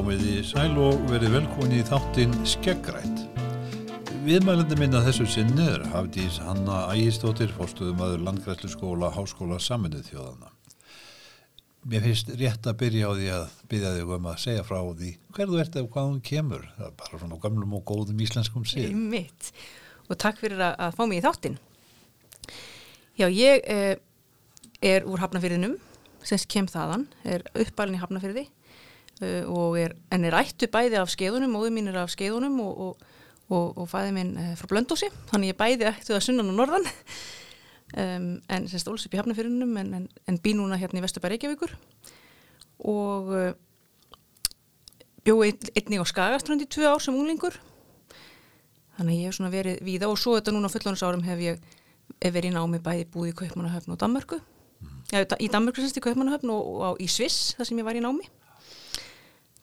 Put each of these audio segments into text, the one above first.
Komið í sæl og verið velkvæmni í þáttinn Skeggrætt. Viðmælandi minna þessu sinni er Hafdís Hanna Ægistóttir, fórstuðum aður landgræslu skóla, háskóla saminuð þjóðana. Mér finnst rétt að byrja á því að byrja þig um að segja frá því hverðu ert eða hvað hún kemur. Það er bara svona gamlum og góðum íslenskum síð. Mitt. Og takk fyrir að fá mig í þáttinn. Já, ég eh, er úr Hafnafyrðinum, semst kem þaðan, er uppalinn í Hafnafyrði uh, og er, en er ættu bæði af skeiðunum, móðu mín er af skeiðunum og, og, og, og fæði minn uh, frá Blöndósi, þannig ég bæði ættu það sunnan og norðan, um, en semst óls upp í Hafnafyrðinum en, en, en bý núna hérna í Vesturbæri Reykjavíkur. Og uh, bjóði einnig á Skagaströnd í tvö ár sem unglingur, þannig ég hef svona verið víða og svo þetta núna á fullónusárum hef ég hef verið í námi bæði búið í Kaupmannahöfn og Danmörku. Já, í Danmörku semst í Kaupmannahöfn og, og á, í Sviss þar sem ég var í námi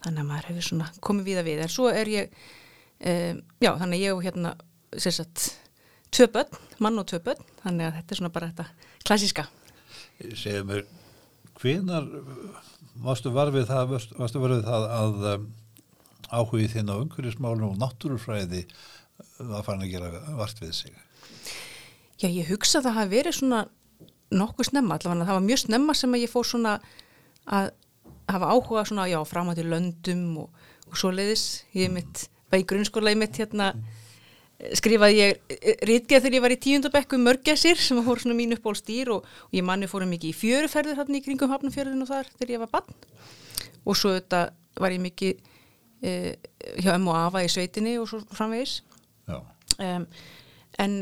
þannig að maður hefur svona komið víða við. En svo er ég um, já, þannig að ég hef hérna sérsagt tvö börn, mann og tvö börn. Þannig að þetta er svona bara þetta klassiska Segðu mér, hvenar varstu varfið það, varstu varfið það að um, áhugið þinn á umhverjusmálunum og náttúrufræði var farin að gera vart við sig? Já, ég hugsa að það hafi verið svona nokkuð snemma, allavega það var mjög snemma sem að ég fór svona að hafa áhuga svona, já, fram að til löndum og, og svo leiðis ég mitt, bæði grunnskóla ég mitt hérna skrifaði ég rítgeð þegar ég var í tíundabekku mörgessir sem voru svona mín uppból stýr og, og ég manni fórum mikið í fjöruferðir hérna í kringum hafnafjörðin og þar þegar ég var bann og svo þetta var ég mikið eh, hjá M og Ava í sveitinni og svo framvegis. Um, en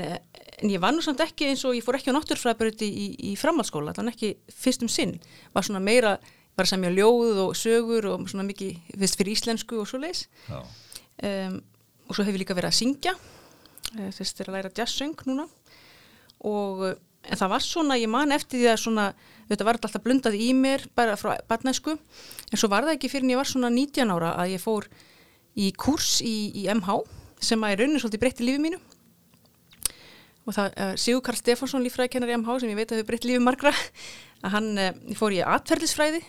en ég var nú samt ekki eins og ég fór ekki á náttúrfræðbörði í, í framhaldsskóla, allan ekki fyrstum sinn, var svona meira var að semja ljóð og sögur og svona mikið, fyrst fyrir íslensku og svo leiðis um, og svo hef ég líka verið að syngja. Er að læra jazzsöng núna. Og en það var svona, ég man eftir því að svona þetta var alltaf blundað í mér bara frá barnæsku, en svo var það ekki fyrir en ég var svona 19 ára að ég fór í kurs í, í MH sem að er raunin svolítið breytti lífið mínu. Og það uh, Sigur Karl Stefánsson lífræðikennar í MH sem ég veit að þau breytt lífið margra að hann uh, fór í atverðisfræði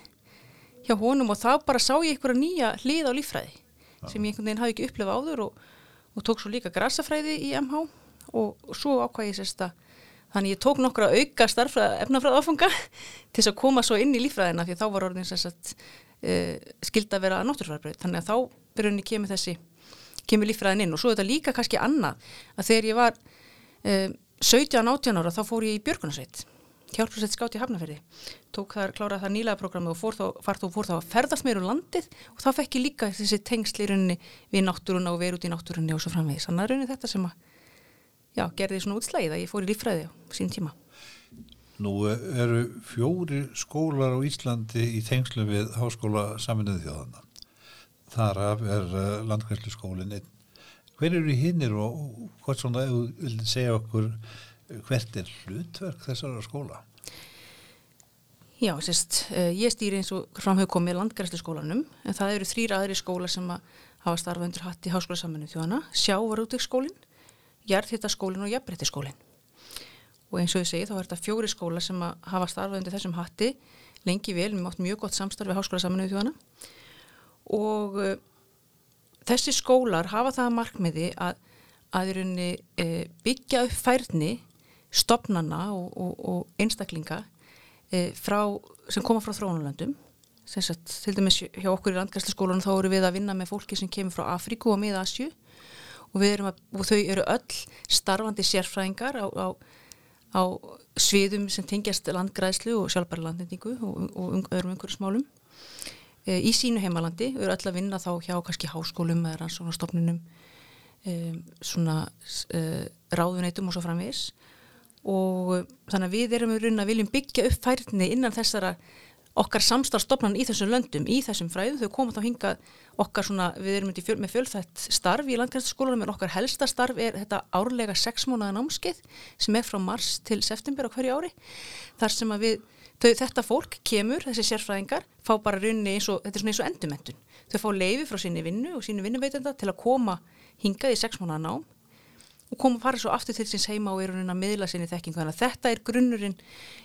hjá honum og þá bara sá ég einhverja nýja hlið á lífræði ja. sem ég einhvern veginn hafi ekki upplefað áður og, og tók svo líka grasafræði í MH og, svo ákvæði ég sérst að þannig ég tók nokkra auka starfræða efnafræða áfunga til þess að koma svo inn í lífræðina því þá var orðin sérst uh, skild að vera náttúrfræðbröð þannig að þá byrjunni kemur þessi kemur lífræðin inn og svo þetta líka kannski annað að þegar ég var um, 17-18 ára þá fór ég í Björgunarsveit hjálpsveit skátt í Hafnarferði tók þar, klárað það nýlega programmi og fór þá, þá, fór þá að ferðast meir um landið og þá fekk ég líka þessi tengsli runni við náttúruna og verið út í náttúrunni og svo framvegis. Þannig að runni þetta sem að já, gerði svona útslægið að ég fór í lífræði á sín tíma. Nú eru fjóri skólar á Íslandi í tengslu við háskóla saminuði þjóðana þar af er uh, landkvæmslu skólinn hver eru hinnir og hvort svona, ef þú vildi segja okkur hvert er hlutverk þessara skóla? Já, sérst, uh, ég stýri eins og framhau komið landgræslu skólanum en það eru þrýra aðri skóla sem að hafa starfa undir hatt í háskóla saminu þjóðana sjávarútveikskólin, jarðhittaskólin og jafnbrettiskólin og eins og ég segi þá er þetta fjóri skóla sem að hafa starfa undir þessum hatti lengi vel, við mátt mjög gott samstarfi háskóla saminu þjóðana og uh, þessi skólar hafa það að markmiði að, að runni, e, byggja upp færni stopnana og, og, og einstaklinga e, frá, sem koma frá þrónulöndum til dæmis hjá okkur í landgærsleikskólanum þá eru við að vinna með fólki sem kemur frá Afríku og miða Asju og, og þau eru öll starfandi sérfræðingar á, á, á sviðum sem tengjast landgræslu og sjálfbæri landendingu og öðrum einhverju smálum e, í sínu heimalandi, erum öll að vinna þá hjá kannski háskólum eða rannsóknarstofnunum e, svona e, ráðuneytum og svo framvis og þannig að við erum við raun að viljum byggja upp færni innan þessara okkar samstarfstofnan í þessum löndum, í þessum fræðum, þau komast á hinga okkar svona, við erum fjöl, með fjölþætt starf í landgrænsskólanum en okkar helsta starf er þetta árlega sex mónaða námskeið sem er frá mars til september á hverju ári þar sem að við Þau, þetta fólk kemur, þessi sérfræðingar, fá bara runni eins og, þetta er svona eins og endumendun. Þau fá leiði frá sinni vinnu og sínu vinnuveitenda til að koma hingað í sex mánuða nám og koma að fara svo aftur til síns heima og er hún að miðla sinni þekkingu þannig að þetta er grunnurinn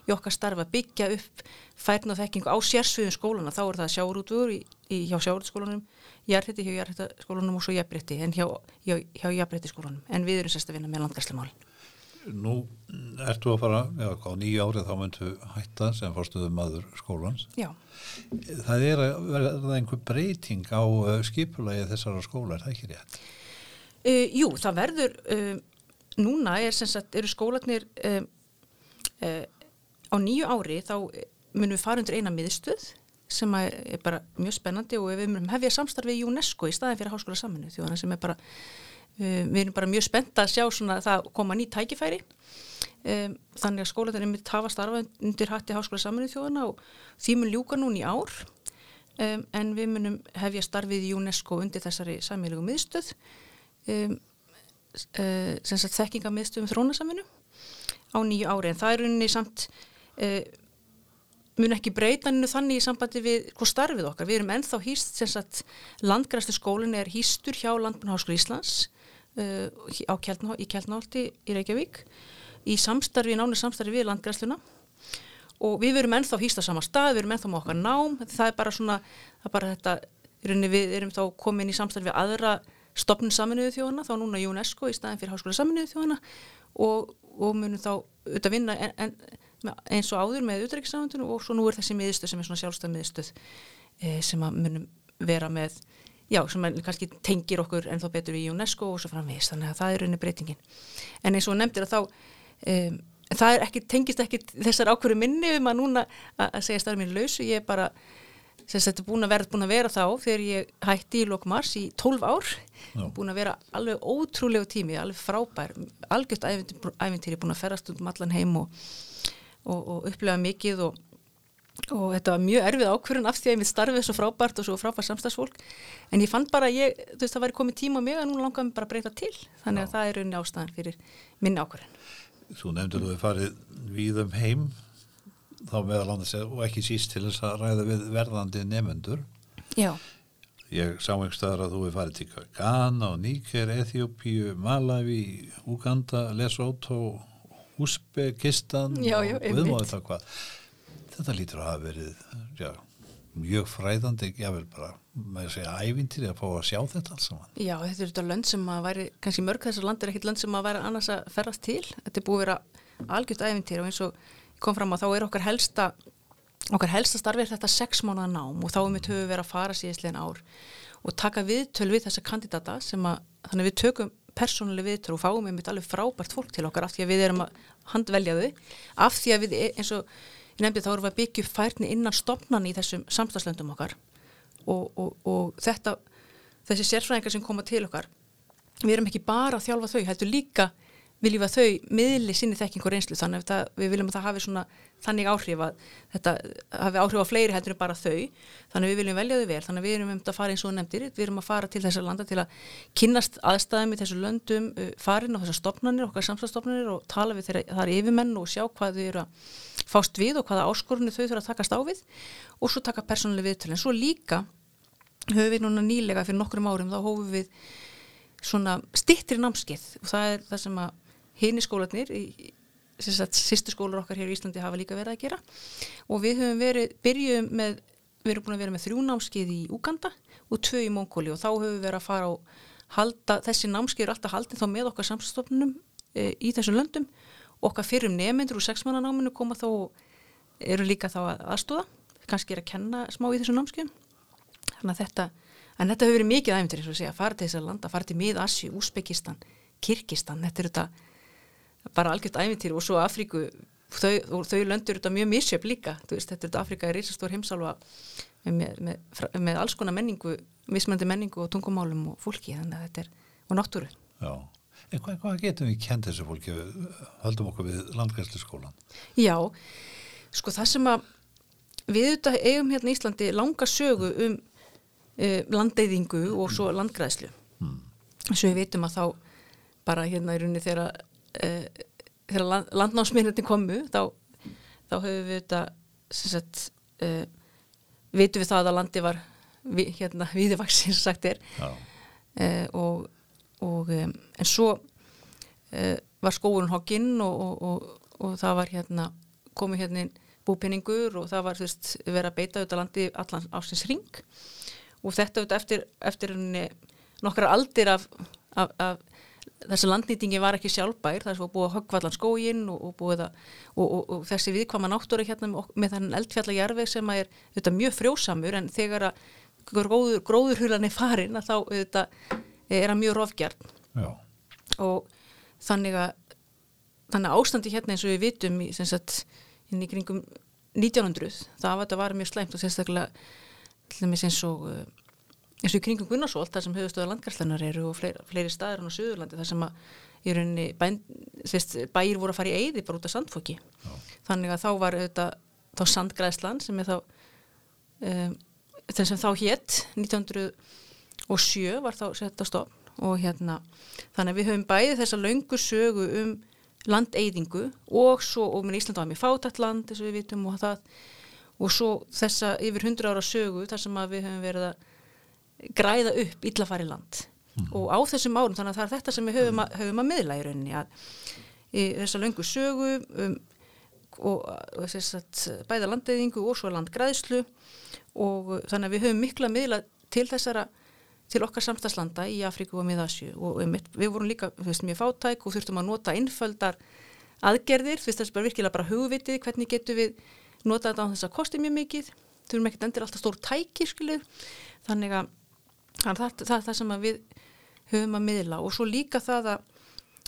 í okkar starfa að byggja upp færna þekkingu á sérsviðum skólana þá er það í, hjá sjárútskólanum jarðhætti hjá jarðhættaskólanum og svo jafnbrytti en hjá, hjá, hjá jafnbrytti skólanum en við erum sérst að vinna með landgæslamálin Nú ertu að fara, já, á nýju árið þá myndu hætta sem fórstuðu maður skólans. Já. Það er að verða einhver breyting á uh, skipulagi þessara skóla, er það ekki rétt? Uh, jú, það verður, uh, núna er sagt, eru skólanir uh, uh, á nýju ári þá munum við fara undir eina miðstöð sem er bara mjög spennandi og við munum hefja samstarfið í UNESCO í staðin fyrir háskóla saminu þjóðana sem er bara við erum bara mjög spennt að sjá svona það koma nýtt tækifæri. Um, þannig að skólaðin er mitt hafa starfa undir hatti háskóla saminuð þjóðana og því mun ljúka núna í ár. Um, en við munum hefja starfið í UNESCO undir þessari samílegu miðstöð um, uh, sem sagt þekkinga miðstöð um þrónasaminu á nýju ári. En það er unni samt uh, mun ekki breytaninu þannig í sambandi við hvað starfið okkar. Við erum ennþá hýst landgræstu skólinn er hýstur hjá Landbúrnháskóla Íslands uh, Kjeldná, í Kjeldnálti í Reykjavík í samstarfi, nánu samstarfi við landgræsluna og við verum ennþá hýst á sama stað, við erum ennþá með okkar nám, það er bara svona, það er bara þetta, við erum þá komin í samstarfi við aðra stopnum saminuðu þjóðana, þá núna UNESCO í staðin fyrir háskóla saminuðu þjóðana og, og munum þá auðvitað vinna en, en, eins og áður með utrækisafundinu og svo nú er þessi miðstöð sem er svona sjálfstæð miðstöð e, sem að munum vera með já, sem kannski tengir okkur ennþá betur í UNESCO og svo framvegist, þannig að það er raunni breytingin. En eins og nefndir að þá, um, það ekki, tengist ekki þessar ákveður minni um að núna að, segja starfið mín lausu, ég er bara, sem þetta er búin að vera, búin að vera þá þegar ég hætti í Lokmars í 12 ár, já. búin að vera alveg ótrúlegu tími, alveg frábær, algjört æfintýri, búin að ferast um allan heim og, og, og upplega mikið og og þetta var mjög erfið ákvörðun af því að ég mitt starfið svo frábært og svo frábært samstagsfólk en ég fann bara að ég, þú veist það væri komið tíma á mig að nú langaði mig bara að breyta til. Þannig að Já. það er rauninni ástæðan fyrir minni ákvörðun. Þú nefndur þú að farið við um heim þá meðal annars og ekki síst til þess að ræða við verðandi nefnendur Já. Ég sá einhver staðar að þú hefði farið til Ghana og Níker, Eþjópíu, Malawi, Uganda, Lesotho, Uzbekistan já, já, og viðmáðu það hvað. Þetta lítur að hafa verið já, mjög fræðandi ég vil bara, maður segja, ævintir að fá að sjá þetta alls saman. Já, þetta er þetta lönd sem að væri, kannski mörg þessar land er ekkit lönd sem að væri annars að ferðast til. Þetta er búið að vera algjört ævintir og eins og kom fram að þá er okkar helsta okkar helsta starfi er þetta sex mánuða nám og þá er mitt höfu verið að fara síðastlegin ár og taka viðtöl við þessa kandidata sem að, þannig við tökum persónuleg viðtöl og fáum einmitt alveg frábært fólk til okkar af því að við erum að handvelja þau. Af því að við eins og ég nefndi þá erum við að byggja færni innan stopnan í þessum samstagslöndum okkar og, og, og þetta þessi sérfræðingar sem koma til okkar við erum ekki bara að þjálfa þau heldur líka viljum að þau miðli sinni þekking og reynslu. Þannig að við viljum að það hafi svona þannig áhrif að þetta hafi áhrif á fleiri heldur en bara þau. Þannig að við viljum velja þau vel. Þannig að við erum um þetta að fara eins og nefndir við erum að fara til þessar landa til að kynast aðstæðum í þessu löndum uh, farin á þessar stopnarnir, okkar samstæðstofnarnir og tala við þeirra, það er yfirmenn og sjá hvað þau eru að fást við og hvaða áskorunni þau þurfa að takast á við og svo taka persónuleg viðtölu en svo líka höfum við núna nýlega fyrir nokkrum árum þá hófum við svona stittri námskeið. Og það er það sem að hini skólanir sýstu skólar okkar hér í Íslandi hafa líka verið að gera. Og við höfum verið, byrjuðum með við erum búin að vera með þrjú námskeið í Uganda og tvö í Mongóli og þá höfum við verið að fara og halda, þessi námskeið er alltaf haldið þá með okkar samstofnunum e, í þessum löndum. Okkar fyrrum nefnendur úr sexmannanáminu koma þá eru líka þá að aðstóða kannski er að kenna smá í þessum námskeiðum. Þannig að þetta en þetta hefur verið mikið æfndir og segja, fara til þessar landa, fara til Mið-Assi, Úsbekistan Kirkistan, þetta er þetta bara algjört æfintýr og svo Afríku þau, þau löndur þetta mjög misjöf líka veist, þetta er þetta Afríka er reysastór heimsálfa með, með, með alls konar menningu mismöndi menningu og tungumálum og fólki þannig að þetta er, og náttúru Já, en hvað, hvað getum við kent þessu fólki höldum okkur við landgærslu skólan? Já, sko það sem að við auðvitað eigum hérna í Íslandi langa sögu um uh, landeyðingu og svo landgræslu hmm. svo við veitum að þá bara hérna í rauninni þegar uh, þegar land, landnámsmyndirni komu þá, þá höfum við þetta sagt, uh, vitum við það að landi var við, hérna viðvaksins sagt er. Uh, og, og um, en svo var skóurinn hogginn og, og, og, og það var hérna komið hérna búpenningur og það var þú veist verið að beita auðvitað landi allan ásins ring og þetta auðvitað eftir, eftir nokkra aldir af, af, af þessi landnýtingi var ekki sjálfbær þess að búið að höggva allan skógin og, og, og, og þessi viðkvama náttúri hérna með, með þannig eldfjallajarfi sem er auðvitað mjög frjósamur en þegar gróður, gróðurhulan er farin þá auðvitað er hann mjög rofgjarn Já. og þannig að þannig að ástandi hérna eins og við vitum í, sagt, inn í kringum 1900 það var, var mjög sleimt og sérstaklega eins og uh, eins og í kringum Gunnarsvolt þar sem höfustöða landgarslennar eru og fleiri, fleiri staðar á Suðurlandi þar sem að í rauninni bæn, sérst, bæir voru að fara í eyði bara út af sandfóki Já. þannig að þá var auðvitað þá sandgræðslan sem er þá um, þess sem þá hétt 1907 var þá sett á stofn og hérna þannig að við höfum bæði þessa laungu sögu um landeyðingu og svo, og minn Ísland var mjög fátætt land þess að við vitum og það og svo þessa yfir hundra ára sögu þar sem að við höfum verið að græða upp illafari land. Mm. og á þessum árum þannig að það er þetta sem við höfum að, höfum að miðla í rauninni að í þessa laungu sögu um, og, og þess að bæða landeyðingu og svo landgræðslu. Og þannig að við höfum mikla miðla til þessara til okkar samstagslanda í Afríku og Miðasju og við vorum líka veist, mjög fátæk og þurftum að nota innföldar aðgerðir, þess að það er virkilega bara hugvitið, hvernig getur við nota þetta á þess að kosti mjög mikið. Þurfum ekkert endur alltaf stór tæki skilur. þannig að það er það, það sem við höfum að miðla. Og svo líka það að,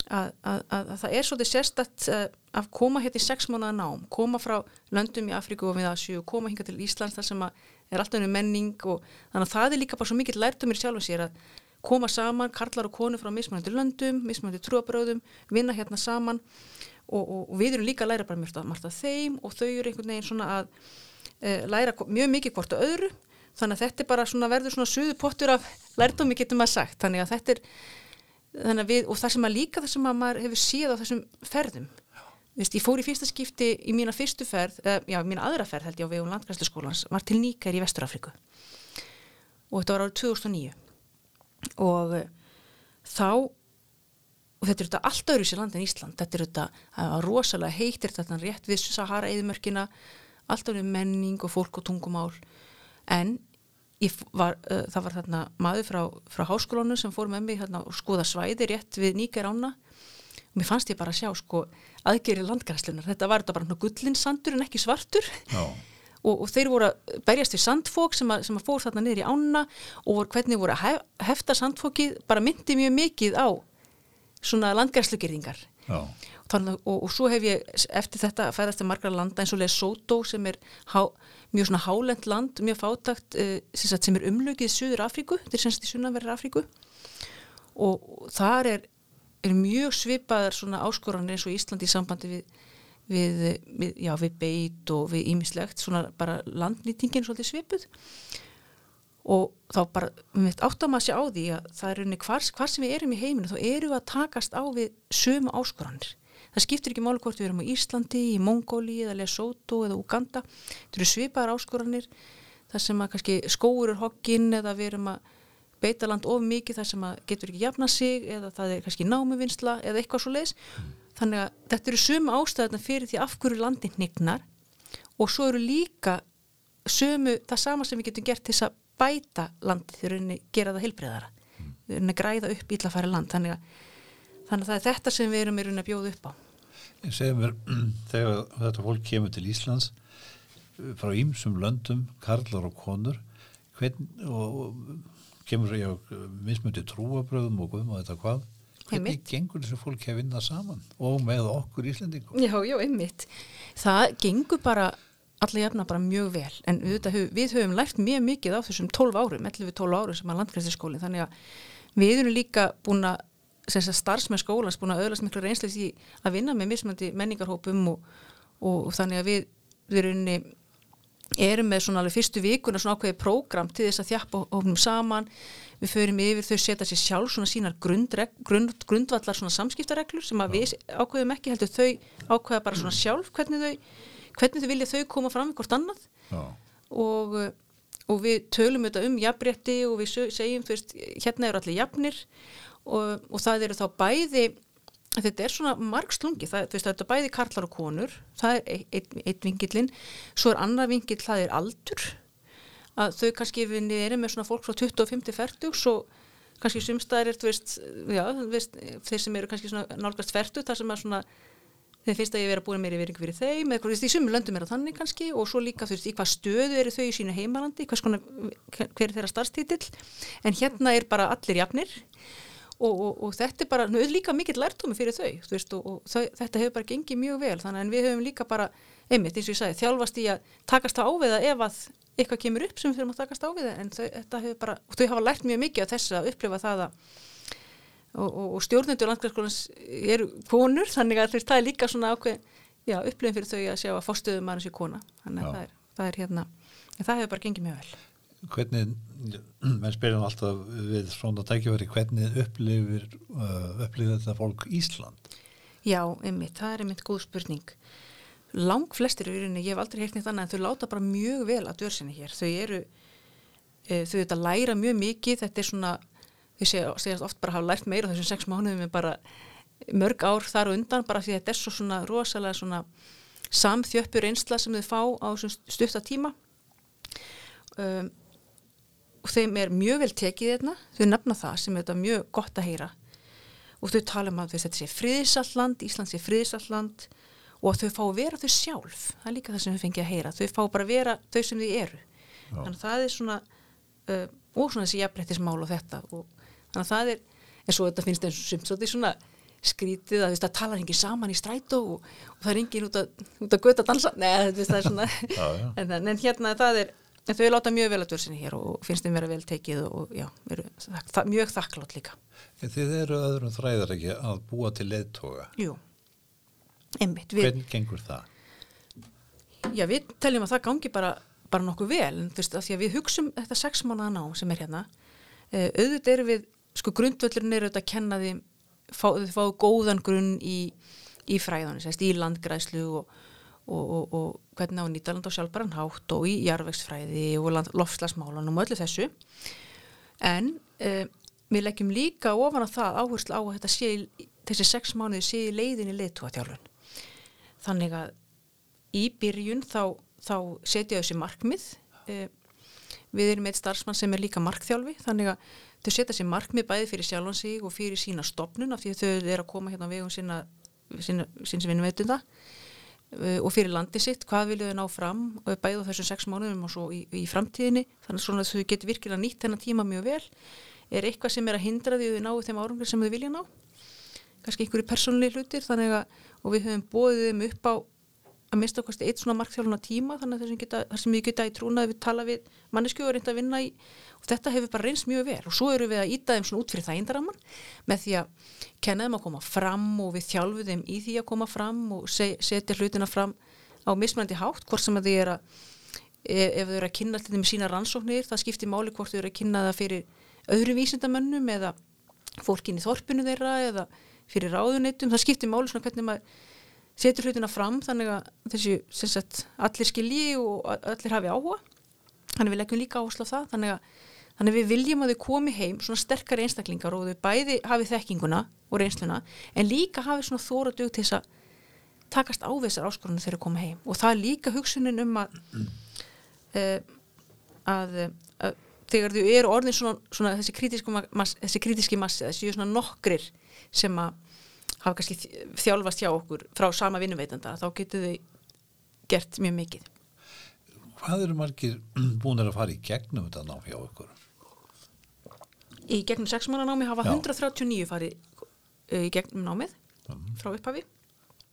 að, að, að það er svolítið sérstætt eh, að koma hérna í sex mánuða nám, koma frá löndum í Afríku og Miðasju og koma hinga til Íslands þar sem er alltaf einu menning og þannig að það er líka bara svo mikill lærtumir sjálf og sér að koma saman, karlar og konur frá mismunandi löndum, mismunandi trúabröðum, vinna hérna saman. Og, og, og við erum líka að læra bara mjög margt af þeim og þau eru einhvern veginn svona að e, læra mjög mikið hvort öðru þannig að þetta er bara svona verður svona suðu pottur af lærtumi getum að sagt. Þannig að þetta er að við og það sem að líka það sem að maður hefur síð á þessum ferðum. Vist, ég fór í fyrsta skipti í mína fyrstu ferð, eða, já, mína aðra ferð held ég á vegum landgræsluskólans, var til Níkær í Vesturafriku og þetta var árið 2009 og uh, þá og þetta er þetta allt öðru sér land en Ísland. Þetta er þetta, rosalega heitir þetta rétt við Sahara eðimörkina allt öðru menning og fólk og tungumál en var, uh, það var þarna maður frá, frá háskólanu sem fór með mig hérna, og skoða svæði rétt við Níkær ána og mér fannst ég bara að sjá sko aðgerið landgræslunar, þetta var þetta bara gullinsandur en ekki svartur. Og, og þeir voru að berjast við sandfók sem að, sem að fór þarna niður í ána og hvernig voru að hef, hefta sandfókið bara myndi mjög mikið á svona landgræslugerðingar og, og, og svo hef ég eftir þetta fæðast til margra landa eins og Lesotho sem er há, mjög svona hálend land, mjög fátagt uh, sem er umlökið í Suður Afríku, þetta er semst í Sunnaverðar Afríku og þar er er mjög svipaðar svona áskoranir eins og Íslandi í sambandi við, við, við, já, við beit og við ímislegt, svona bara landnýtingin svolítið svipuð og þá bara, við veit áttum að sjá á því að það er unni hvar, hvar sem við erum í heiminu þá eru við að takast á við sömu áskoranir. Það skiptir ekki máli hvort við erum á Íslandi, í Mongóli eða Lesotho eða Uganda. Það eru svipaðar áskoranir þar sem að kannski skóur er hokkinn eða við erum að beitaland of mikið þar sem að getur ekki jafna sig eða það er kannski námivinnsla eða eitthvað svo leiðis þannig að þetta eru sömu ástæðuna fyrir því af hverju landin hnignar og svo eru líka sömu það sama sem við getum gert til að bæta landi þegar við gera það heilbreyðara að græða upp íllafæri land. Þannig að, þannig að það er þetta sem við erum að bjóða upp á Ég segi mér, þegar þetta fólk kemur til Íslands frá ímsum löndum, karlar og konur hvern, og kemur ég á mismöndi trúabröðum og guðum og þetta hvað hvernig gengur þessu fólk að vinna saman? Og með okkur Íslandingum Já, já, einmitt. Það gengur bara alla jafna bara mjög vel. En við, við höfum lært mjög mikið á þessum 12 árum, 11-12 árum sem að landgræstarskólinn, þannig að við erum líka búin að starfsmenn skólans búin að öðlast miklu reynsleis í að vinna með mismöndi menningarhópum og, og, og þannig að við, við erum erum með svona alveg fyrstu vikuna svona ákveðið prógram til þess að þjappa ofnum saman. Við förum yfir þau setja sér sjálf svona sínar grundreg, grund, grundvallar svona samskiptareglur sem að við ákveðum ekki heldur þau ákveða bara svona sjálf hvernig þau, hvernig þau vilja þau koma fram í hvort annað. Og, og við tölum þetta um jafnrétti og við segjum fyrst hérna eru allir jafnir og, og það eru þá bæði þetta er svona margslungi, það, veist, þetta er bæði karlar og konur, það er eitt, eitt vingillin, svo er annar vingill, það er aldur, að þau kannski við erum með svona fólk frá 25-40 svo kannski veist, þeir sem eru kannski nálgast 40, það sem er svona þeir finnst að ég vera búin meiri vering fyrir þeim eða þú veist, í sumum löndum er það þannig kannski og svo líka þú veist, í hvað stöðu eru þau í sínu heimalandi, skona, hver er þeirra starfstítill. En hérna er bara allir jafnir og, og, og þetta er bara, nú er líka mikill lærtómi fyrir þau, þú veist, og, og þau, þetta hefur bara gengið mjög vel, þannig að við höfum líka bara einmitt, eins og ég sagði, þjálfast í að takast á við það ef að eitthvað kemur upp sem við þurfum að takast á við það, en þau, þetta hefur bara, þau hafa lært mjög mikið á þess að upplifa það að og, og, og stjórnendur landgræðskólans eru konur, þannig að það er líka svona ákveð, já, upplifin fyrir þau að sjá að fórstöðum mann sé kona, þannig að það er, það er hérna, það hefur bara gengið mjög vel Hvernig, menn spyrjum alltaf við svona tækifæri, hvernig upplifir, uh, upplifir þetta fólk Ísland? Já, einmitt, það er einmitt góð spurning. Lang flestir í rauninni, ég hef aldrei heilt neitt annað en þau láta bara mjög vel að dörsinni hér. Þau eru, e, þau þetta læra mjög mikið, þetta er svona þau segjast oft bara hafa lært meira þessum sex mánuðum en bara mörg ár þar og undan bara því að þetta er svo svona rosalega svona samþjöppur einsla sem þau fá á stuttatíma um, og þeim er mjög vel tekið þarna, þau nefna það sem er mjög gott að heyra. Og þau tala um að þetta sé friðsalland, Ísland sé friðsalland og þau fá að vera þau sjálf, það er líka það sem við fengið að heyra, þau fá bara að vera þau sem þau eru, Já. þannig að það er svona uh, og svona þessi jafnbrettismál og þetta og þannig að það er, en svo þetta finnst eins og sumt, svo þetta er svona skrítið að það talar hengið saman í strætó og, og það er engin út að, út að göta dansa, neða það er svona. En, en hérna það er en þau láta mjög vel að dörsinni hér og finnst þeim vera vel tekið og já, eru, það, mjög þakklátt líka. En þið eru öðrum þræðar ekki að búa til leðtoga Jú, einmitt við, Hvernig gengur það? Já, við teljum að það gangi bara, bara nokkuð vel, en þú veist, að því að við hugsum þetta sex mánuða ná sem er hérna. Uh, auðvitað eru við sko grundvöldurinn eru auðvitað að kenna því þau fáu góðan grunn í, í fræðan, í landgræslu og, og, og, og hvernig á nýtaland og sjálfbæran hátt og í jarvegsfræði og lofslagsmálanum og öllu þessu. En um, við leggjum líka ofan að það áherslu á að sé, þessi sex mánuði sé í leiðinni leitúatjálfun þannig að í byrjun þá, þá setja þessi markmið um, við erum eitt starfsmann sem er líka markþjálfi þannig að þau setja sér markmið bæði fyrir sjálfan sig og fyrir sína stopnun af því að þau eru að koma hérna á vegum sína, sína, síns vinnveitunda uh, og fyrir landi sitt, hvað vilju þau ná fram bæði á þessum sex mánuðum og svo í, í framtíðinni, þannig að þau getur virkilega nýtt þennan tíma mjög vel. Er eitthvað sem er að hindra því að þau náu þeim árangur sem þau vilja ná? Kannski einhverju persónli hlutir þannig að og við höfum bóðið þeim upp á að mista okkar eitt svona markþjálfuna tíma þannig að það sem við geta í trúna við tala við mannesku og reynda að vinna í og þetta hefur bara reynst mjög vel. Og svo eru við að íta þeim svona út fyrir þægindaraman með því að kenna þeim að koma fram og við þjálfu þeim í því að koma fram og setja hlutina fram á mismændi hátt hvort sem að þið er að e, ef þau eru að kynna þetta með sína rannsóknir það skiptir máli hvort þau eru að kynna það fyrir öðrum vísindamönnum eða fólkin í þorpinu þeirra eða fyrir ráðunitum, það skiptir máli svona hvernig maður setur hlutina fram þannig að þessi sagt, allir skilji og allir hafi áhuga. Þannig við leggjum líka áherslu á það þannig að, þannig að við viljum að þau komi heim svona sterkari einstaklingar og þau bæði hafi þekkinguna og reynsluna en líka hafi svona þóra dög til þess að takast á þessar áskorunum þegar þau koma heim. Og það er líka hugsunin um að uh, að, að þegar þau eru orðin svona, svona þessi massi þessi krítiski massi, þessi svona nokkrir sem að hafa kannski þjálfast hjá okkur frá sama vinnuveitanda, þá getur þau gert mjög mikið. Hvað eru margir búin að fara í gegnum þetta námi hjá okkur? Í gegnum sexmánanámi hafa Já. 139 farið í gegnum námið mm. frá upphafi.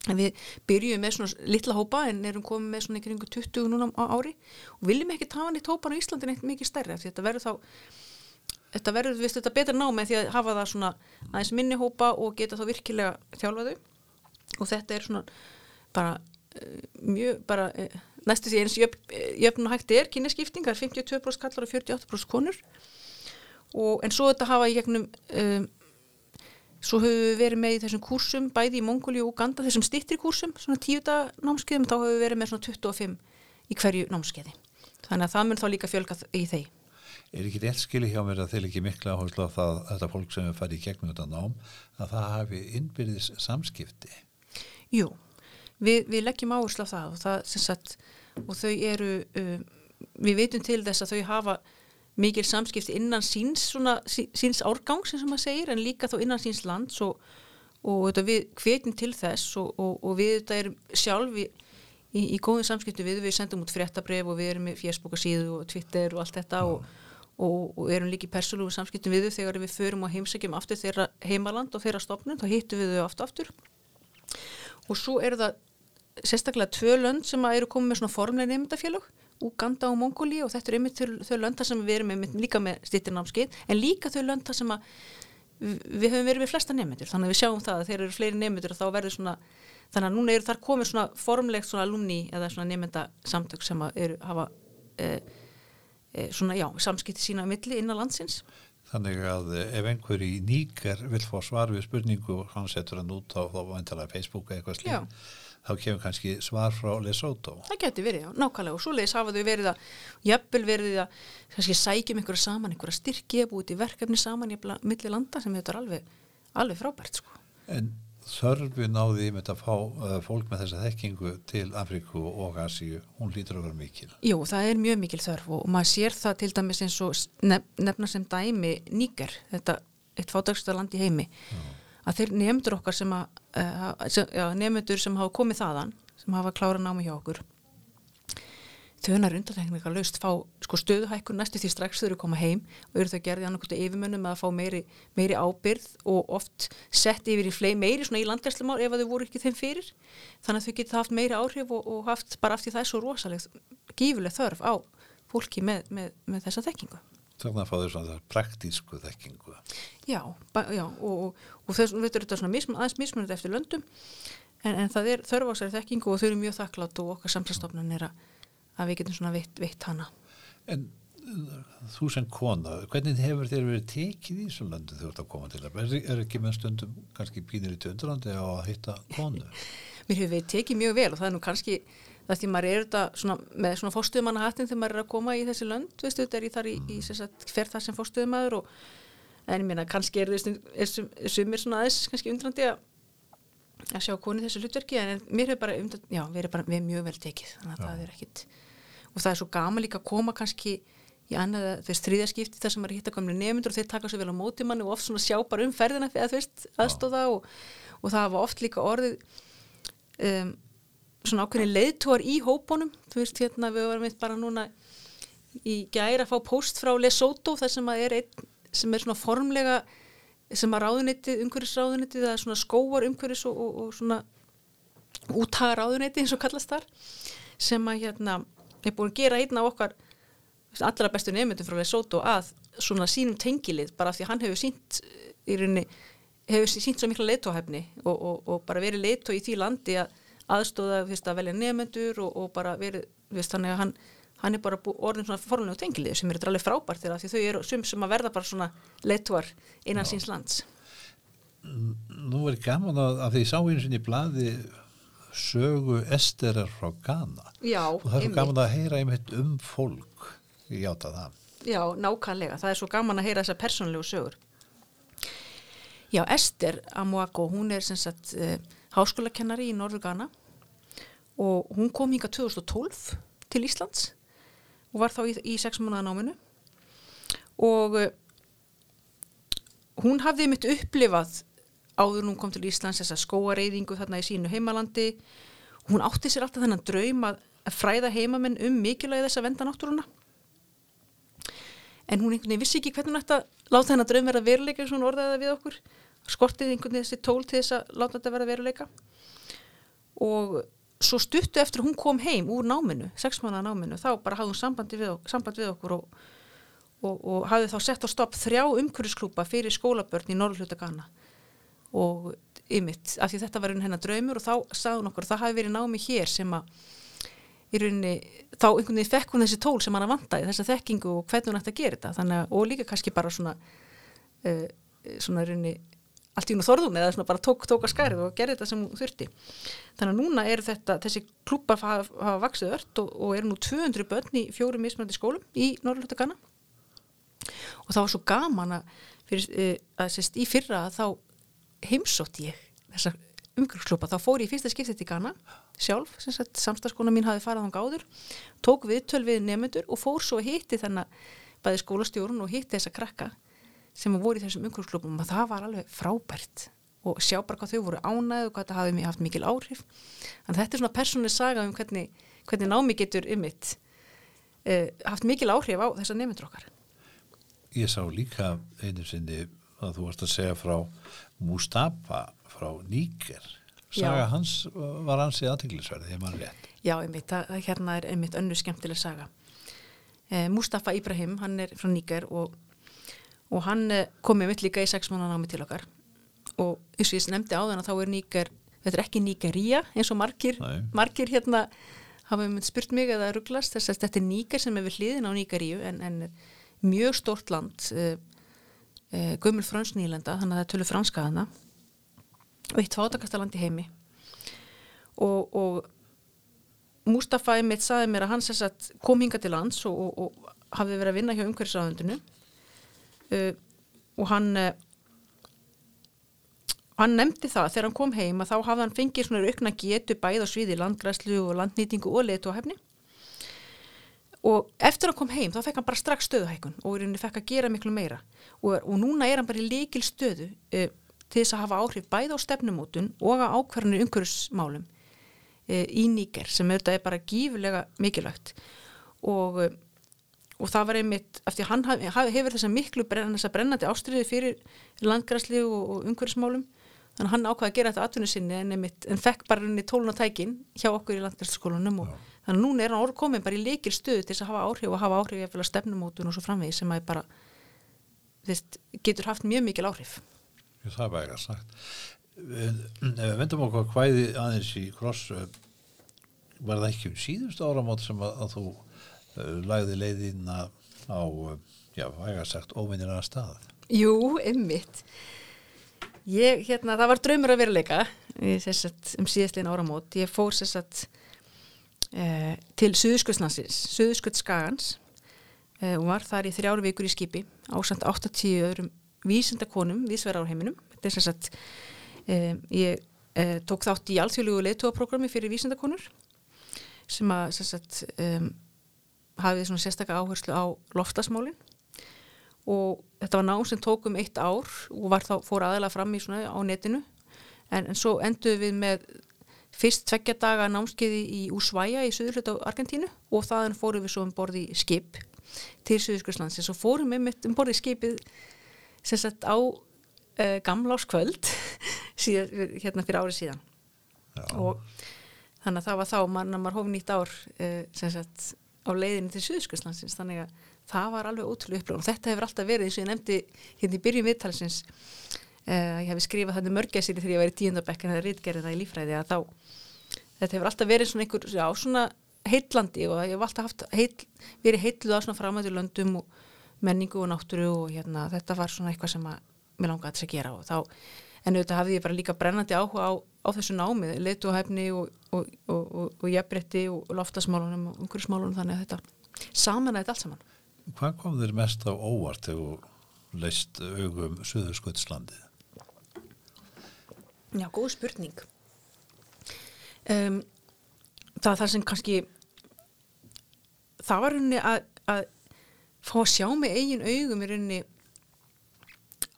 En við byrjum með svona litla hópa en erum komið með svona ykkur 20 núna á ári og viljum ekki tafa nýtt hópan á Íslandin eitt mikið stærri því þetta verður þá þetta verður, við veist, þetta betra ná með því að hafa það svona aðeins minni hópa og geta þá virkilega þjálfaðu og þetta er svona bara uh, mjög, bara uh, næstu því eins jöfn og hægt er kynjaskiptingar, 52% kallar og 48% konur. Og en svo þetta hafa í gegnum um, svo höfum við verið með í þessum kursum bæði í Mongóli og Uganda, þessum stittri kursum svona tíuta námskeiðum, þá höfum við verið með svona 25 í hverju námskeiði. Þannig að það mun þá líka fjölga í þeim er ekki rétt skili hjá mér að þeir ekki mikla áherslu á það þetta fólk sem er farið í gegnum þetta nám að það hafi innbyrðis samskipti? Jú, við, við leggjum áherslu á það og, það, sagt, og þau eru um, við veitum til þess að þau hafa mikil samskipti innan síns, svona, síns árgang sem maður segir en líka þó innan síns lands og, og þetta, við hvetjum til þess og, og við þetta erum sjálf í, í, í góðum samskipti við, við sendum út fréttabref og við erum með Facebook síðu og Twitter og allt þetta og, og erum líka í persólugu samskiptum við þau þegar við förum og heimsækjum aftur þeirra heimaland og þeirra stopnum, þá hittum við þau aftur aftur. Og svo eru það sérstaklega tvö lönd sem eru komið með svona formlega nefndafélög Uganda og Mongóli og þetta er einmitt þau lönda sem við erum með, líka með stýttirnámskeið en líka þau lönda sem að við höfum verið við flesta nefndur þannig að við sjáum það að þeir eru fleiri nefndur og þá verður svona þannig að núna eru þar komið svona formlegt svona alumni eða svona nefndasamtök sem eru hafa e, e, svona já, samskipti sína á milli innan landsins Þannig að ef einhver í nýgar vil fá svar við spurningu og hann setur hann út á þá vantalega Facebook eða eitthvað slíkt þá kemur kannski svar frá Lesotho. Það getur verið, já, nákvæmlega og svo leiðis hafa þau verið að, jafnvel verið að kannski sækjum einhverja saman, einhverja styrki eða búið í verkefni saman í milli landa sem þetta er alveg, alveg frábært sko. En þörfin á því með að fá uh, fólk með þessa þekkingu til Afríku og Asíu, hún lítur að vera mikil. Jú, það er mjög mikil þörf og maður sér það til dæmis eins og nefna sem dæmi Níker, þetta eitt fádagstöða land í heimi. Já að þeir nefndur okkar sem að, uh, nefndur sem hafa komið þaðan, sem hafa klára námi hjá okkur, þau hennar undantekninga löst fá sko, stöðuhækkun næstu því strax þau eru koma heim og eru þau gerðið annarkvæmstu yfirmönnum að fá meiri, meiri ábyrð og oft sett yfir í flei meiri svona í landgæslumál ef þau voru ekki þeim fyrir þannig að þau geta haft meiri áhrif og, og haft bara aftur það svo rosalega gífuleg þörf á fólki með, með, með þessa þekkingu. Þannig að fá þau svona praktísku þekkingu. Já, já og, og þess að þetta er svona mismun, aðeins mismunandi eftir löndum en, en það er þörfásari þekkingu og þau eru mjög þakklátt og okkar samfélagstofnun er að, að við getum svona veitt, veitt hana. En þú sem kona, hvernig hefur þér verið tekið í þessum þegar þú ert að koma til? Er, er ekki með stundum kannski pínir í töndrandi á að hitta konu? Mér hefur verið tekið mjög vel og það er nú kannski það því maður er þetta svona, með svona fórstuðmannahattin þegar maður er að koma í þessi lönd veistu, þetta er í þar í, í sagt, fer það sem fórstuðmaður og en ég meina kannski er það sumir svona aðeins kannski undrandi að að sjá koni þessu hlutverki en mér hefur bara, umdænt, já, verið bara við mjög vel tekið þannig að já. það er ekkit og það er svo gama líka að koma kannski í annað þess þriðaskipti þar sem maður hitta kominu nefndur og þeir taka svo vel á móti manni og oft svona sjá bara um ferðina eða þú veist aðstóða og, og það var oft líka orðið um, svona ákveðin leiðtúar í hópunum. Þú veist hérna við varum eitt bara núna í gæri að fá post frá Lesotho þar sem að er einn sem er svona formlega sem að ráðunitið, umhverfisráðunitið það er svona skóar umhverfis og, og, og svona úttaga ráðunitið eins og kallast þar sem að hérna er búin að gera einn af okkar allra bestu nefndum frá Lesotho að svona sínum tengilið bara því að hann hefur sínt í rauninni hefur sínt svo mikla leiðtóhæfni og, og bara verið leiðtó í því landi að aðstóða fyrst, að velja nefnendur og, og bara verið, fyrst, þannig að hann, hann er bara orðin svona forunlega tengilið sem er alveg frábært þegar því þau eru sum sem að verða bara svona leittuar innan Já. síns lands. Nú er gaman að, að því sá eins og í bladi sögu esterar frá Ghana Já, og það er gaman að heyra einmitt um fólk í áta það. Já, nákvæmlega. Það er svo gaman að heyra þessar persónlegu sögur. Já, Ester Amoako, hún er sem sagt uh, háskólakennari í Norður Ghana og hún kom hinga 2012 til Íslands og var þá í, í sex mánuða náminu og uh, hún hafði mitt upplifað áður hún kom til Íslands þessa skóareyðingu þarna í sínu heimalandi. Hún átti sér alltaf þennan draum að, fræða heimamenn um mikilvægi þess að venda náttúruna. En hún einhvern veginn vissi ekki hvernig hún ætti að láta þennan draum verða veruleika eins og hún orðaði við okkur. Skortið einhvern veginn þessi tól til þess að láta þetta verða veruleika. Og svo stuttu eftir hún kom heim úr náminu, sex manna náminu, þá bara hafði hún samband við, samband við okkur og, og, og hafði þá sett á stopp þrjá umhverfisklúpa fyrir skólabörn í Norrluta Ghana og ymitt, af því þetta var hennar draumur og þá sagði hún okkur að það hafi verið námi hér sem að í rauninni, þá einhvern veginn fekk hún þessi tól sem hann að vanda í þessa þekkingu og hvernig hún ætti að gera þetta, þannig að, og líka kannski bara svona uh, svona rauninni allt í hún þorðun eða svona bara tók, tók að skærið og gerði þetta sem hún þurfti. Þannig að núna er þetta, þessi klubbar hafa, hafa vaksið ört og, og eru nú 200 börn í fjórum mismunandi skólum í Norrlöta Ghana. Og það var svo gaman að, fyrir, uh, að sérst, í fyrra þá heimsótt ég þessa umhverfsklúpa, þá fór ég fyrsta skiptið til Ghana sjálf, samstaskona mín hafi farið á gáður, tók við nefnendur og fór svo að hitti þennan bæði skólastjórun og hitti þessa krakka sem voru í þessum umhverfsklúpum og það var alveg frábært. Og sjá bara hvað þau voru ánæðu og hvað það hafi haft mikil áhrif. En þetta er svona persónlega saga um hvernig, hvernig námi getur ymitt eh, haft mikil áhrif á þessa nefnendur okkar. Ég sá líka einu sinni að þú varst að segja frá Mustafa frá Níker saga Já. hans var ansið aðtinglisverði, ég man rétt Já, einmitt, hérna er einmitt önnu skemmtileg saga. Eh, Mustafa Ibrahim, hann er frá Níker og, og hann eh, kom einmitt líka í sex mánu námi til okkar og eins og ég nefndi á þann að þá er Níker, þetta er ekki Níkería eins og margir, Nei. margir hérna hafa einmitt spurt mig að það rugglast þess að þetta er Níker sem er við hliðin á Níkeríu en, en mjög stort land, eh, eh, gömul frönsnýlenda, þannig að það er tölu franska hana og eitt fátakasta land í heimi. Og, og Mustafa einmitt saði mér að sagt kom hinga til lands og, og, og hafði verið að vinna hjá umhverfisráðundinu. Uh, og hann uh, hann nefndi það þegar hann kom heim að þá hafði hann fengið svona aukna getu bæð á sviði landgræslu og landnýtingu og leitu og eftir að kom heim þá fekk hann bara strax stöðuhækun og í rauninni fekk að gera miklu meira. Og, og núna er hann bara í líkil stöðu uh, til þess að hafa áhrif bæð á stefnumótun og á ákvarðanir umhverfismálum e, í Níker sem auðvitað er bara gífulega mikilvægt. Og, e, og það var einmitt eftir að hann haf, hefur þessa miklu brenn, þessa brennandi ástriði fyrir landgræsli og, og umhverfismálum. Þannig að hann ákvaði að gera þetta atvinnu sinni en, einmitt, en fekk bara henni tólun og tækin hjá okkur í landgræsliskólanum og þannig að núna er hann orð komin bara í leikil stöðu til þess að hafa áhrif og hafa áhrif eftir stefnumótun og svo framvegi sem að bara þvist, getur haft mjög mikil áhrif Ég, það væri að sagt ef við vendum okkur hvæði aðeins í kross eh, var það ekki um síðustu áramót sem að, að þú uh, lagði leiðina á uh, já, væri að sagt óvinnir að stað Jú, einmitt. Ég, hérna, það var draumur að veruleika um síðastlegin áramót. Ég fór sett, eh, til Suðurskjöldslandsins, Suðurskjöldskagans eh, og var þar í þrjáru vikur í skipi ásand 80 öðrum vísindakonum vísverðar á heiminum. Þetta sem sagt, eh, ég eh, tók þátt í alþjóðlugu leiðtóaprogrammi fyrir vísindakonur sem að sem sagt, hafið svona sérstakka áherslu á loftasmálinn og þetta var nám sem tók um eitt ár og þá fór aðalega fram í svona á netinu. En, en svo enduðum við með fyrst tveggja daga námskeiði í Ushuaia í söðurhlut á Argentínu og þaðan fórum við svo um borði skip til Suðurskurslands og fórum við um borði skipið sem sagt á uh, gamláskvöld hérna fyrir árið síðan. Já. og þannig að það var þá mann að maður hóf nýtt ár uh, sem sagt á leiðinu til Suðurskurslandsins þannig að það var alveg ótrúlega upplöfun og þetta hefur alltaf verið eins og ég nefndi hérna í byrjun viðtalsins uh, ég hef skrifað þetta mörgæsir þegar ég var í tíundabekk en það er rítgerðina í lífræði að þá þetta hefur alltaf verið svona einhver já, svona heitlandi og ég hef alltaf haft heitl, verið heitluð á svona framöðu löndum og menningu og náttúru og hérna þetta var svona eitthvað sem mér langaði þess að gera og þá en auðvitað hafði ég bara líka brennandi áhuga á, á þessu námið, leituhæfni og, og, og, og, jafnbretti og loftasmálunum og umhverfsmálunum þannig að þetta saman að þetta allt saman Hvað kom þér mest á óvart þegar þú leist augum Suðurskvöldslandið? Já, góð spurning. Um, það er það sem kannski það var rauninni að, að fá að sjá með eigin augum í rauninni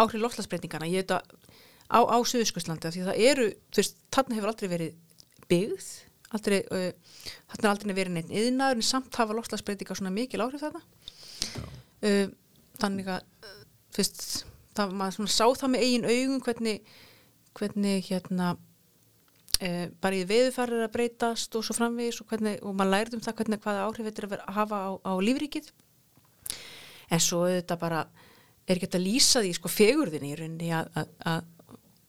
áhrif loftlagsbreytingana ég veit að á, á Suðurskvöldslandi því það eru, þú veist, þarna hefur aldrei verið byggð aldrei, uh, þarna er aldrei verið neitt yðnaður en samt hafa loftlagsbreytinga svona mikil áhrif þarna. Uh, þannig að þú veist, það, maður svona sá það með eigin augum hvernig hvernig hérna uh, bara í veðufarir að breytast og svo framvegis og, hvernig, og maður lærið um það hvernig hvaða áhrif þetta er að hafa á, á lífríkið. En svo þetta bara er ekki að lýsa því sko fegurðinni í rauninni að,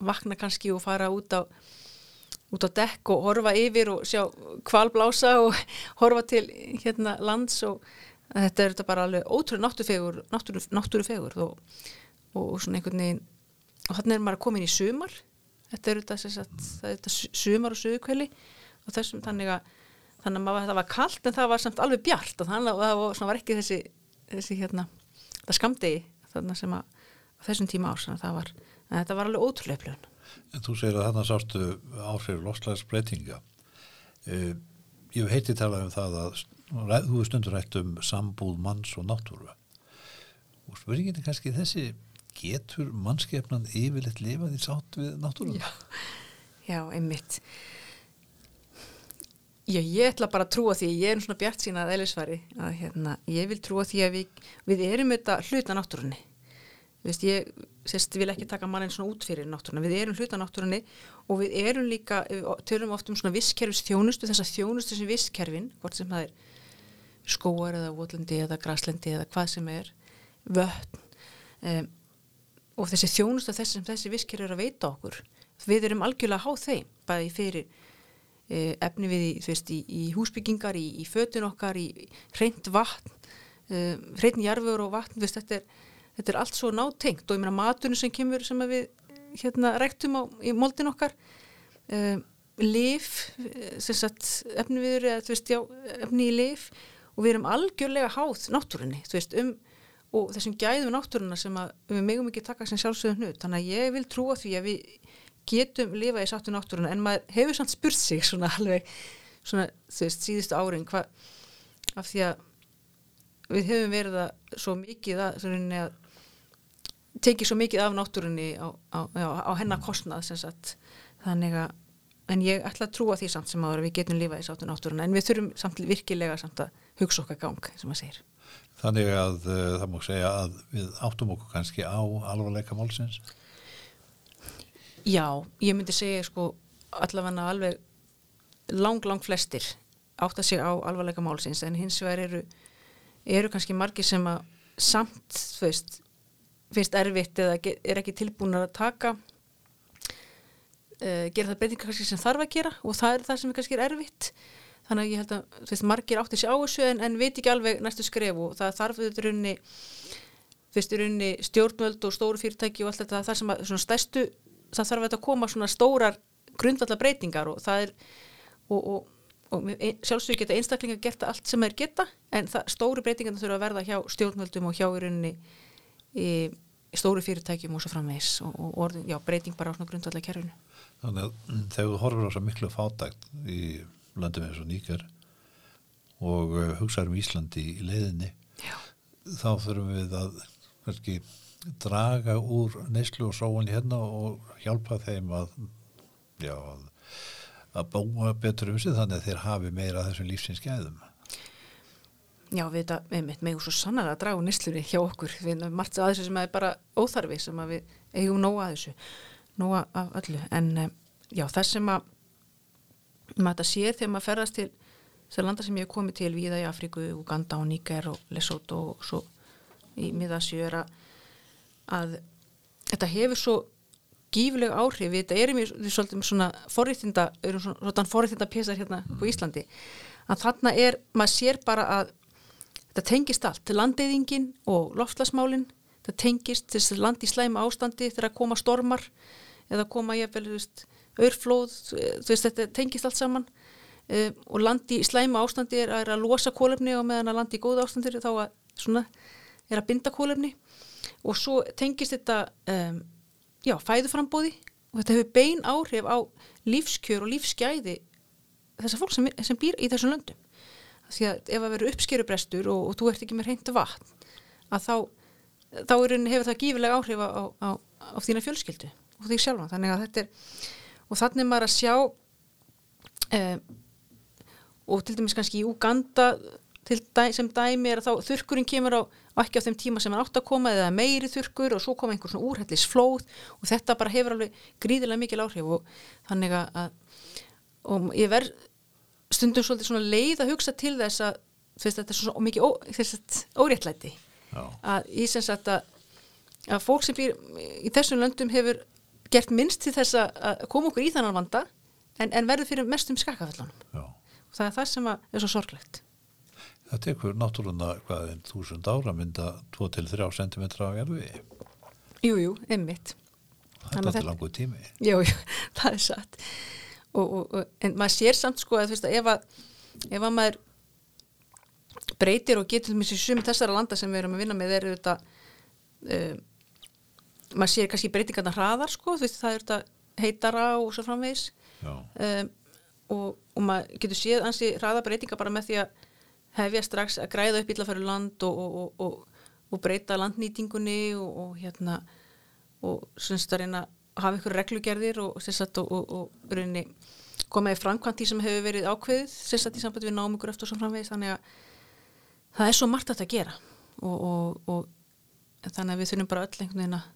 vakna kannski og fara út á út á dekk og horfa yfir og sjá kvalblása og horfa til hérna lands og þetta er þetta bara alveg ótrúlega náttúrufegur náttúru, náttúrufegur og, og, svona einhvern veginn og þannig er maður að koma inn í sumar þetta er þetta, sagt, er þetta su- sumar og suðukveli og þessum þannig að þannig að maður, það var kalt en það var samt alveg bjart og þannig að það var, var ekki þessi, þessi hérna, það skamdegi þarna sem að þessum tíma árs, það var, en þetta var alveg ótrúlega upplifun. En þú segir að þarna sástu áhrif loslæðisbreytinga. Eh, ég heiti talað um það að þú er stundur hægt um sambúð manns og náttúru. Og spurningin er kannski þessi, getur mannskefnan yfirleitt lifað í sátt við náttúru? Já, já, einmitt. Já, ég ætla bara að trúa því, ég er svona bjart sína að eðlisfari, að hérna, ég vil trúa því að við, við erum þetta hluta náttúrunni. Vist, ég sérst, vil ekki taka mannin svona út fyrir náttúrunni, við erum hluta náttúrunni og við erum líka, við tölum oft um svona visskerfis þjónustu, þessa þjónustu sem visskerfin, hvort sem það er skóar eða votlendi eða graslendi eða hvað sem er, vötn um, og þessi þjónustu þessi sem þessi visskerfi eru að veita okkur, við erum algjörlega háð þeim, bæði fyrir e, efni við veist, í, í húsbyggingar, í, í fötun okkar, í hreint vatn, e, hreint jarfur og vatn, veist, þetta, er, þetta er allt svo nátengt og ég meina matunum sem kemur sem við hérna rektum á, í moldin okkar, e, lif, sagt efni við eru, efni í lif og við erum algjörlega háð náttúrunni, veist, um og þessum gæðum náttúruna sem við megum ekki taka sem sjálfsögðun hlut, þannig að ég vil trúa því að við getum lifað í sáttu náttúruna en maður hefur samt spurt sig svona alveg svona þú veist síðustu árin hvað af því að við hefum verið að svo mikið að, að tekið svo mikið af náttúrunni á, á, á, á hennar kostnað sagt, þannig að en ég ætla að trúa því samt sem að við getum lifað í sáttu náttúruna en við þurfum samt virkilega samt að hugsa okkar gang sem maður segir Þannig að uh, það múið segja að við áttum okkur kannski á alvarleika málsins? Já, ég myndi segja sko allavega alveg lang, lang flestir átt að segja á alvarleika málsins en hins vegar eru, eru kannski margir sem að samt, veist, finnst erfitt eða er ekki tilbúin að taka uh, gera það breytinga kannski sem þarf að gera og það er það sem er kannski er erfitt þannig að ég held að veist, margir átti sér á þessu en, en veit ekki alveg næstu skref og það þarf þetta runni fyrst í runni stjórnvöld og stóru fyrirtæki og allt þetta þar sem að stærstu það þarf að koma svona stórar grundvallar breytingar og það er og, og, og sjálfsögur geta einstaklingar geta allt sem þeir geta en það, stóru breytingar þurfa að verða hjá stjórnvöldum og hjá í runni í stóru fyrirtækjum og svo framvegs og, og orðin, já, breyting bara á svona grundvallar kerfinu Þannig að þegar þú horfur á svo miklu fátækt í landum eins og nýkar og uh, hugsaður um Íslandi í leiðinni Já. þá þurfum við að verki, draga úr neyslu og sóan hérna og hjálpa þeim að, já, að, búa betur um sig þannig að þeir hafi meira þessum lífsins gæðum. Já, við þetta, við mitt megum svo sannar að draga nýslunni hjá okkur. Við erum margt að þessu sem er bara óþarfi sem við eigum nóga að þessu, nóga af öllu. En eh, já, það sem að maður þetta sér þegar maður ferðast til þessar landa sem ég hef komið til viða í Afríku, Uganda og Níker og Lesotho og svo í miðasju er að, þetta hefur svo gífilega áhrif, þetta er mjög svolítið svona forrýttinda, erum svona forrýttinda pésar hérna på Íslandi. Að þarna er, maður sér bara að þetta tengist allt, landeyðingin og loftlasmálin, þetta tengist þessi land í slæma ástandi þegar að koma stormar eða koma ég vel, þú veist örflóð, þú veist þetta tengist allt saman. Um, og landi í slæma ástandi er, að losa kólefni og meðan að landi í góða ástandi þá að svona er að binda kólefni og svo tengist þetta um, já, fæðuframbóði og þetta hefur bein áhrif á lífskjör og lífsgæði þessar fólk sem, sem býr í þessum löndum. Því að ef að vera uppskerubrestur og, og þú ert ekki með reyndu vatn að þá, þá hefur það gífilega áhrif á, á, á þína fjölskyldu og því sjálfa þannig að þetta er og þannig maður að sjá um, og til dæmis kannski í Uganda dæ, sem dæmi er að þá þurkurinn kemur á ekki á þeim tíma sem hann átt að koma eða meiri þurkur og svo koma einhver svona úrhellis flóð og þetta bara hefur alveg gríðilega mikil áhrif og þannig að og ég verð stundum svolítið svona leið að hugsa til þess að þess, þetta er svona mikið ó, að óréttlæti Já. að ég sagt að, að fólk sem býr í þessum löndum hefur gert minnst til þess að koma okkur í þannan vanda en, en verður fyrir mestum skakafellunum og það er það sem er svo sorglegt. Það tekur náttúrulega hvað en þúsund ára mynda 2-3 cm á erfi Jújú, einmitt. Þetta er langu tími. Jújú, það er satt. Og, og, og, en maður sér samt sko að veist að ef að, ef að maður breytir og getur þessi sumi þessara landa sem við erum að vinna með eru þetta um, maður sér kannski breytingarna hraðar sko, þú veist það er þetta heitara og svo framvegis. Um, og, og maður getur séð ansi hraða breytinga bara með því að hefja strax að græða upp illa fyrir land og, og, og, og breyta landnýtingunni og hérna og semst að reyna að hafa ykkur reglugerðir og semst að og reyni koma í framkvæmt því sem hefur verið ákveðið semst að í sambandi við náum ykkur eftir svo framvegis. Þannig að það er svo margt að þetta gera. Og þannig að við þurfum bara öll einhvern veginn að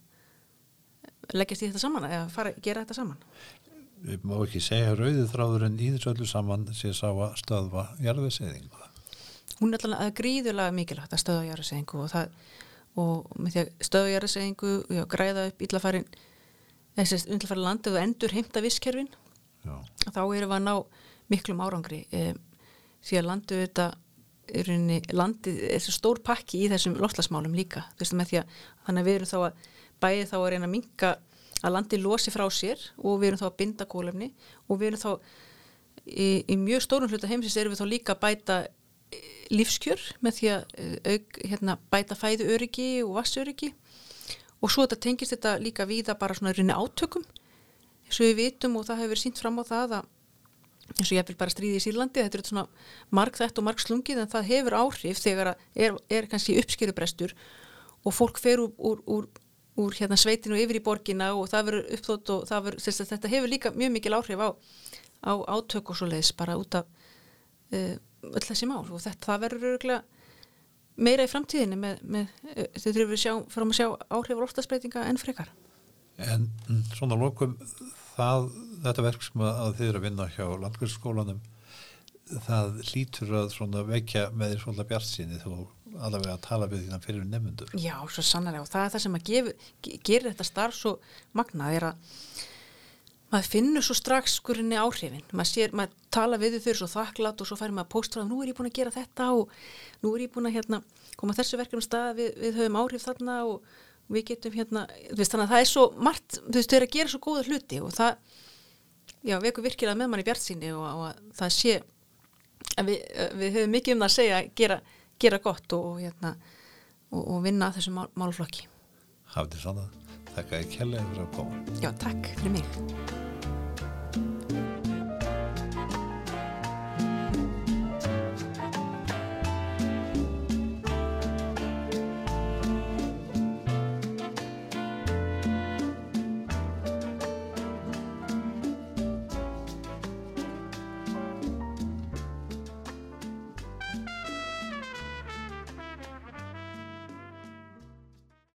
leggjast í þetta saman eða fara gera þetta saman? Við má ekki segja rauðið þráður en í þessu öllu saman sé sá að stöðva jarðveseðingu. Hún er alltaf gríðulega mikilvægt að stöðva jarðveseðingu og það og með því að stöðva jarðveseðingu og græða upp íllafærin þessi íllafærin landið og endur heimta visskerfin þá erum við að ná miklum árangri. E, því að landið þetta er landið er svo stór pakki í þessum loftlasmálum líka. Þú veist með því að þannig að við erum þá að bæði þá að reyna að minka að landi losi frá sér og við erum þá að binda kólefni og við erum þá í, í mjög stórun hluta heimsins erum við þá líka að bæta eh, lífskjör með því að eh, auk, hérna, bæta fæðu öryggi og vassöryggi og svo þetta tengist þetta líka víða bara svona rinni átökum. Eins og við vitum og það hefur verið sínt fram á það að eins og ég vil bara stríði í Sýrlandi þetta er svona marg þett og marg slungið en það hefur áhrif þegar er, er kannski uppskerubrestur og fólk fer úr, úr, úr úr hérna sveitinu yfir í borgina og það verður uppþótt og verður, þetta hefur líka mjög mikil áhrif á, á átök og svo leiðis bara út af uh, öll þessi mál. Og þetta það verður öruglega meira í framtíðinni með, með uh, þau þurfum við sjá, fram að sjá áhrif og loftasbreytinga enn frekar. En svona lokum það, þetta verk sem að þið eru að vinna hjá landgjörðsskólanum það lítur að vekja með því svona bjart síni þú allavega að tala við því fyrir nefnundur Já, svo sannlega og það er það sem að gerir þetta starf svo magnað er að maður finnur svo strax skurinni áhrifin. Maður, sér, maður tala við þau svo þakklátt og svo færir maður póstfráð nú er ég búin að gera þetta og nú er ég búin að hérna, koma þessu verkefnum stað við, við höfum áhrif þarna og við getum hérna veist, þannig að það er svo margt þú veist þau eru að gera svo góða hluti og það já, við erum virkilega með mann í bjart síni og, og það sé við, við höfum mikið um það að segja gera gera gott og, hérna, og, og vinna þessu mál, málflokki Hafði svona, þakka ég kella yfir að koma. Já, takk fyrir mig